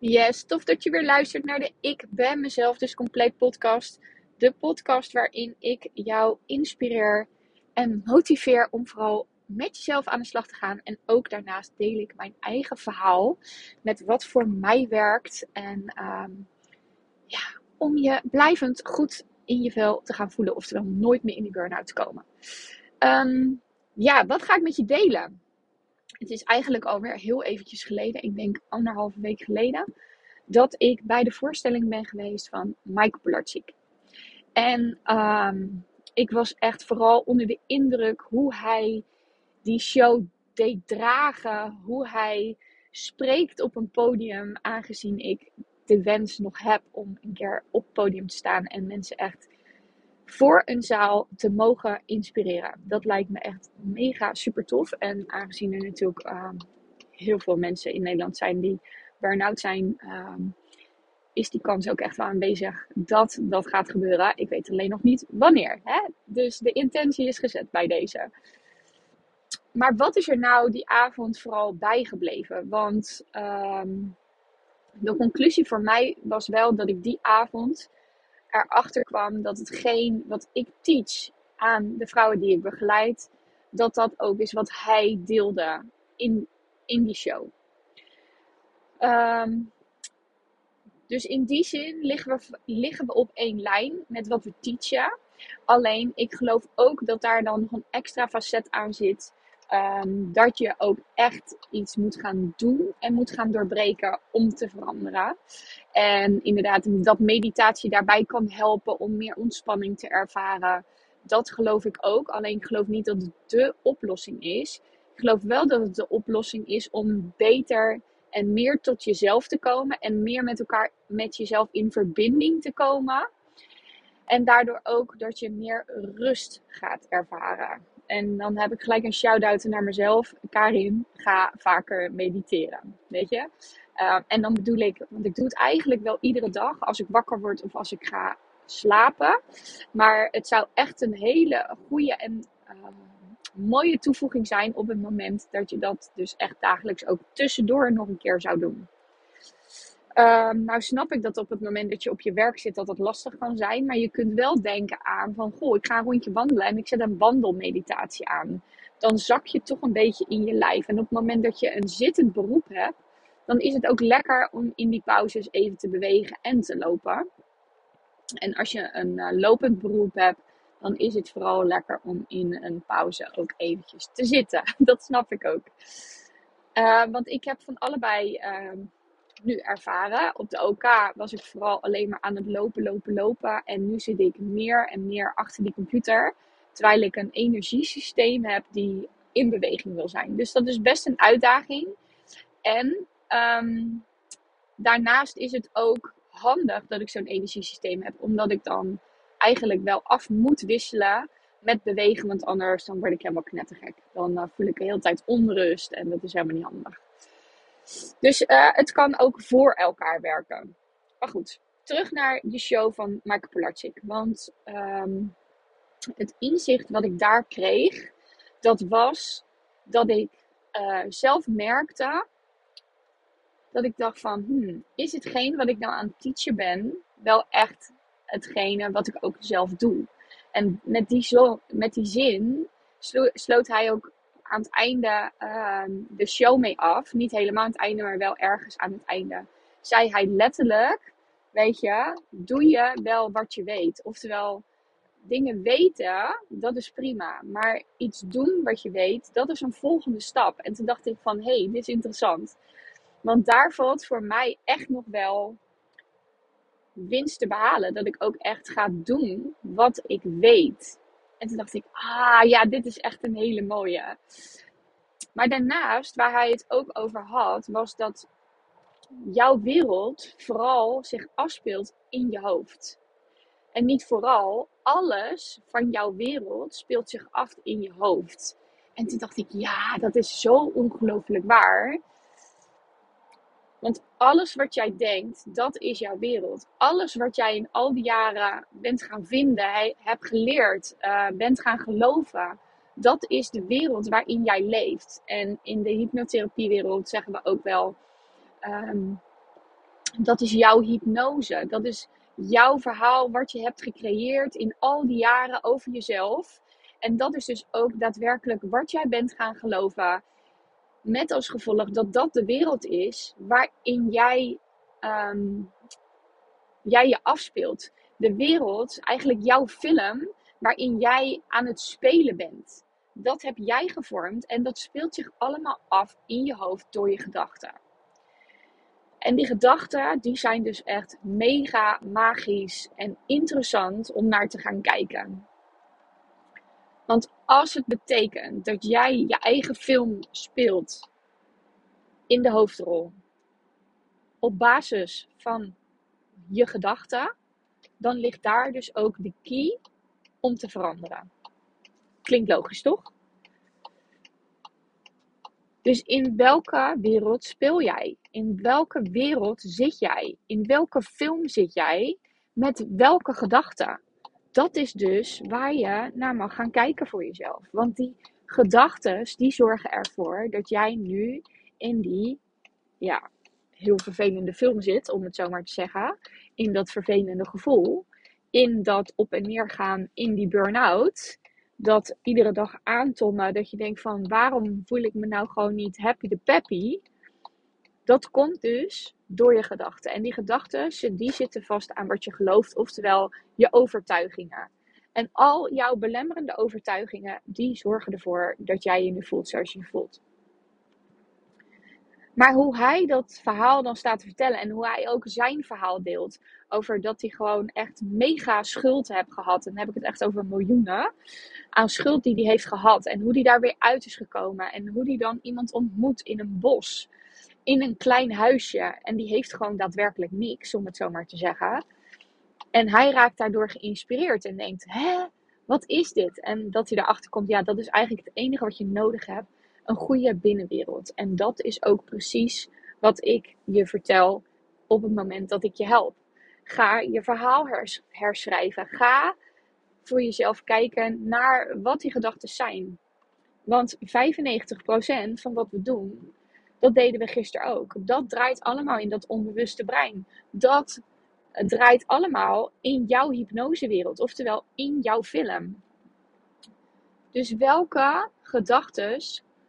Yes, tof dat je weer luistert naar de Ik ben mezelf dus compleet podcast. De podcast waarin ik jou inspireer en motiveer om vooral met jezelf aan de slag te gaan. En ook daarnaast deel ik mijn eigen verhaal met wat voor mij werkt. En ehm, ja, om je blijvend goed in je vel te gaan voelen. Oftewel nooit meer in die burn-out te komen. Ehm, ja, wat ga ik met je delen? Het is eigenlijk alweer heel eventjes geleden, ik denk anderhalve week geleden, dat ik bij de voorstelling ben geweest van Michael Pilarczyk. En ehm, ik was echt vooral onder de indruk hoe hij die show deed dragen, hoe hij spreekt op een podium, aangezien ik de wens nog heb om een keer op podium te staan en mensen echt voor een zaal te mogen inspireren. Dat lijkt me echt mega super tof. En aangezien er natuurlijk ehm, heel veel mensen in Nederland zijn die burn-out zijn, ehm, is die kans ook echt wel aanwezig dat dat gaat gebeuren. Ik weet alleen nog niet wanneer. Hè? Dus de intentie is gezet bij deze. Maar wat is er nou die avond vooral bijgebleven? Want ehm, de conclusie voor mij was wel dat ik die avond erachter kwam dat hetgeen wat ik teach aan de vrouwen die ik begeleid, dat dat ook is wat hij deelde in, in die show. Ehm, dus in die zin liggen we, liggen we op één lijn met wat we teachen. Alleen ik geloof ook dat daar dan nog een extra facet aan zit. Ehm, dat je ook echt iets moet gaan doen en moet gaan doorbreken om te veranderen. En inderdaad, dat meditatie daarbij kan helpen om meer ontspanning te ervaren. Dat geloof ik ook. Alleen ik geloof niet dat het de oplossing is. Ik geloof wel dat het de oplossing is om beter en meer tot jezelf te komen. En meer met elkaar, met jezelf in verbinding te komen. En daardoor ook dat je meer rust gaat ervaren. En dan heb ik gelijk een shout-out naar mezelf. Karin, ga vaker mediteren. Weet je? Uh, en dan bedoel ik, want ik doe het eigenlijk wel iedere dag als ik wakker word of als ik ga slapen. Maar het zou echt een hele goede en uh, mooie toevoeging zijn op het moment dat je dat dus echt dagelijks ook tussendoor nog een keer zou doen. Uh, nou snap ik dat op het moment dat je op je werk zit dat dat lastig kan zijn. Maar je kunt wel denken aan van, goh, ik ga een rondje wandelen en ik zet een wandelmeditatie aan. Dan zak je toch een beetje in je lijf. En op het moment dat je een zittend beroep hebt, dan is het ook lekker om in die pauzes even te bewegen en te lopen. En als je een uh, lopend beroep hebt, dan is het vooral lekker om in een pauze ook eventjes te zitten. Dat snap ik ook. Uh, want ik heb van allebei uh, nu ervaren. Op de OK was ik vooral alleen maar aan het lopen, lopen, lopen. En nu zit ik meer en meer achter die computer. Terwijl ik een energiesysteem heb die in beweging wil zijn. Dus dat is best een uitdaging. En um, daarnaast is het ook handig dat ik zo'n energiesysteem heb. Omdat ik dan eigenlijk wel af moet wisselen met bewegen. Want anders dan word ik helemaal knettergek. Dan uh, voel ik de hele tijd onrust. En dat is helemaal niet handig. Dus uh, het kan ook voor elkaar werken. Maar goed, terug naar de show van Michael Pilarczyk. Want um, het inzicht wat ik daar kreeg, dat was dat ik uh, zelf merkte dat ik dacht van, hmm, is hetgeen wat ik nou aan het teachen ben wel echt hetgene wat ik ook zelf doe? En met die, zo, met die zin slo sloot hij ook aan het einde uh, de show mee af. Niet helemaal aan het einde, maar wel ergens aan het einde. Zei hij letterlijk, weet je, doe je wel wat je weet. Oftewel, dingen weten, dat is prima. Maar iets doen wat je weet, dat is een volgende stap. En toen dacht ik van, hé, hey, dit is interessant. Want daar valt voor mij echt nog wel winst te behalen. Dat ik ook echt ga doen wat ik weet. En toen dacht ik, ah ja, dit is echt een hele mooie. Maar daarnaast, waar hij het ook over had, was dat jouw wereld vooral zich afspeelt in je hoofd. En niet vooral, alles van jouw wereld speelt zich af in je hoofd. En toen dacht ik, ja, dat is zo ongelooflijk waar. Want alles wat jij denkt, dat is jouw wereld. Alles wat jij in al die jaren bent gaan vinden, hebt geleerd, uh, bent gaan geloven, dat is de wereld waarin jij leeft. En in de hypnotherapiewereld zeggen we ook wel, um, Dat is jouw hypnose. Dat is jouw verhaal wat je hebt gecreëerd in al die jaren over jezelf. En dat is dus ook daadwerkelijk wat jij bent gaan geloven. Met als gevolg dat dat de wereld is waarin jij, ehm, jij je afspeelt. De wereld, eigenlijk jouw film, waarin jij aan het spelen bent. Dat heb jij gevormd en dat speelt zich allemaal af in je hoofd door je gedachten. En die gedachten, die zijn dus echt mega magisch en interessant om naar te gaan kijken. Want als het betekent dat jij je eigen film speelt in de hoofdrol op basis van je gedachten, dan ligt daar dus ook de key om te veranderen. Klinkt logisch, toch? Dus in welke wereld speel jij? In welke wereld zit jij? In welke film zit jij? Met welke gedachten? Dat is dus waar je naar mag gaan kijken voor jezelf. Want die gedachten, die zorgen ervoor dat jij nu in die, ja, heel vervelende film zit, om het zo maar te zeggen. In dat vervelende gevoel. In dat op en neer gaan in die burn-out dat iedere dag aantommen, dat je denkt van waarom voel ik me nou gewoon niet happy de peppy, dat komt dus door je gedachten. En die gedachten, die zitten vast aan wat je gelooft, oftewel je overtuigingen. En al jouw belemmerende overtuigingen, die zorgen ervoor dat jij je nu voelt zoals je je voelt. Maar hoe hij dat verhaal dan staat te vertellen en hoe hij ook zijn verhaal deelt over dat hij gewoon echt mega schuld heeft gehad. En dan heb ik het echt over miljoenen aan schuld die hij heeft gehad en hoe hij daar weer uit is gekomen en hoe hij dan iemand ontmoet in een bos, in een klein huisje en die heeft gewoon daadwerkelijk niks, om het zo maar te zeggen. En hij raakt daardoor geïnspireerd en denkt, hè, wat is dit? En dat hij erachter komt, ja, dat is eigenlijk het enige wat je nodig hebt een goede binnenwereld. En dat is ook precies wat ik je vertel op het moment dat ik je help. Ga je verhaal herschrijven. Ga voor jezelf kijken naar wat die gedachten zijn. Want 95% van wat we doen, dat deden we gisteren ook. Dat draait allemaal in dat onbewuste brein. Dat draait allemaal in jouw hypnosewereld, oftewel in jouw film. Dus welke gedachten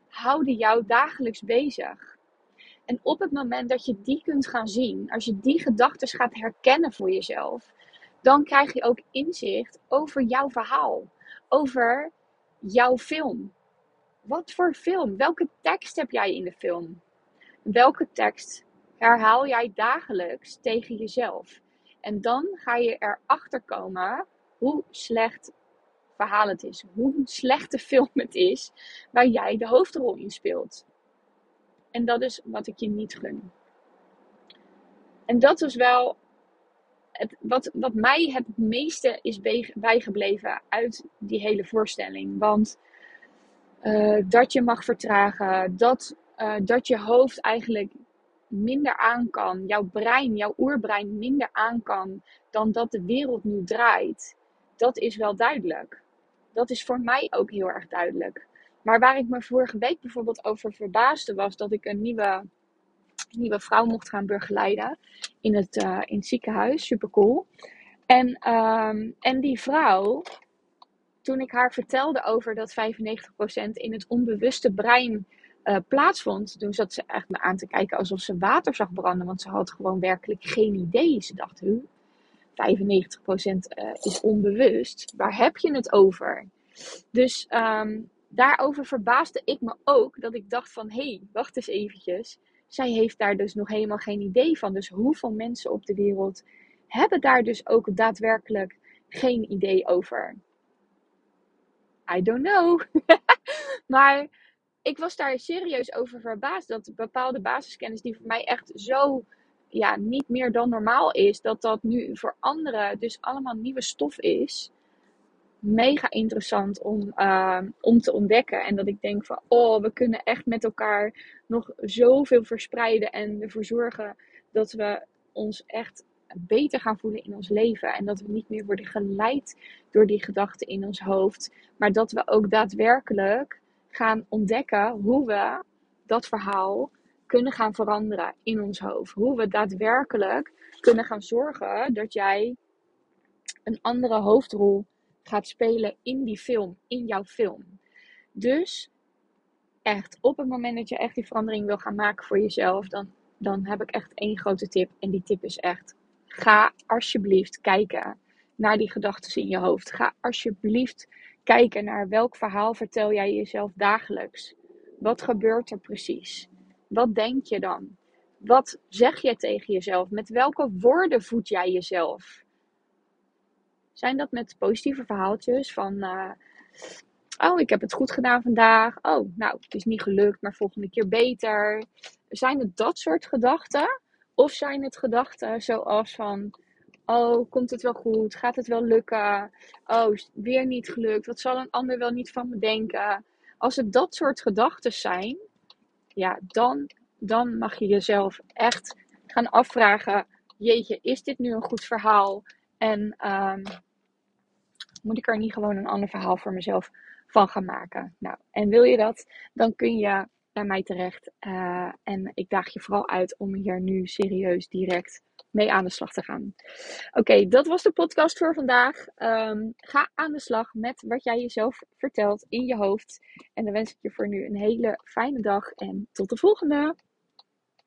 houden jou dagelijks bezig. En op het moment dat je die kunt gaan zien, als je die gedachten gaat herkennen voor jezelf, dan krijg je ook inzicht over jouw verhaal, over jouw film. Wat voor film? Welke tekst heb jij in de film? Welke tekst herhaal jij dagelijks tegen jezelf? En dan ga je erachter komen hoe slecht verhaal het is. Hoe slechte film het is waar jij de hoofdrol in speelt. En dat is wat ik je niet gun. En dat is wel het, wat, wat mij het meeste is bijgebleven uit die hele voorstelling. Want uh, dat je mag vertragen, dat, uh, dat je hoofd eigenlijk minder aan kan, jouw brein, jouw oerbrein minder aan kan dan dat de wereld nu draait, dat is wel duidelijk. Dat is voor mij ook heel erg duidelijk. Maar waar ik me vorige week bijvoorbeeld over verbaasde was dat ik een nieuwe, nieuwe vrouw mocht gaan begeleiden in het, uh, in ziekenhuis. Super cool. En, um, en die vrouw, toen ik haar vertelde over dat 95% in het onbewuste brein uh, plaatsvond, toen zat ze echt me aan te kijken alsof ze water zag branden. Want ze had gewoon werkelijk geen idee. Ze dacht, huh, 95% eh, is onbewust. Waar heb je het over? Dus um, daarover verbaasde ik me ook dat ik dacht van... hé, hey, wacht eens eventjes. Zij heeft daar dus nog helemaal geen idee van. Dus hoeveel mensen op de wereld hebben daar dus ook daadwerkelijk geen idee over? I don't know. maar ik was daar serieus over verbaasd dat bepaalde basiskennis die voor mij echt zo ja, niet meer dan normaal is, dat dat nu voor anderen dus allemaal nieuwe stof is. Mega interessant om, uh, om te ontdekken. En dat ik denk van, oh, we kunnen echt met elkaar nog zoveel verspreiden en ervoor zorgen dat we ons echt beter gaan voelen in ons leven. En dat we niet meer worden geleid door die gedachten in ons hoofd. Maar dat we ook daadwerkelijk gaan ontdekken hoe we dat verhaal kunnen gaan veranderen in ons hoofd. Hoe we daadwerkelijk kunnen gaan zorgen dat jij een andere hoofdrol gaat spelen in die film, in jouw film. Dus echt, op het moment dat je echt die verandering wil gaan maken voor jezelf, dan, dan heb ik echt één grote tip. En die tip is echt: ga alsjeblieft kijken naar die gedachten in je hoofd. Ga alsjeblieft kijken naar welk verhaal vertel jij jezelf dagelijks. Wat gebeurt er precies? Wat denk je dan? Wat zeg je tegen jezelf? Met welke woorden voed jij jezelf? Zijn dat met positieve verhaaltjes van, uh, oh, ik heb het goed gedaan vandaag. Oh, nou, het is niet gelukt, maar volgende keer beter. Zijn het dat soort gedachten? Of zijn het gedachten zoals van, oh, komt het wel goed? Gaat het wel lukken? Oh, weer niet gelukt. Wat zal een ander wel niet van me denken? Als het dat soort gedachten zijn, ja, dan, dan mag je jezelf echt gaan afvragen: Jeetje, is dit nu een goed verhaal? En um, moet ik er niet gewoon een ander verhaal voor mezelf van gaan maken? Nou, en wil je dat, dan kun je mij terecht. Uh, en ik daag je vooral uit om hier nu serieus direct mee aan de slag te gaan. Oké, dat was de podcast voor vandaag. Um, ga aan de slag met wat jij jezelf vertelt in je hoofd. En dan wens ik je voor nu een hele fijne dag en tot de volgende.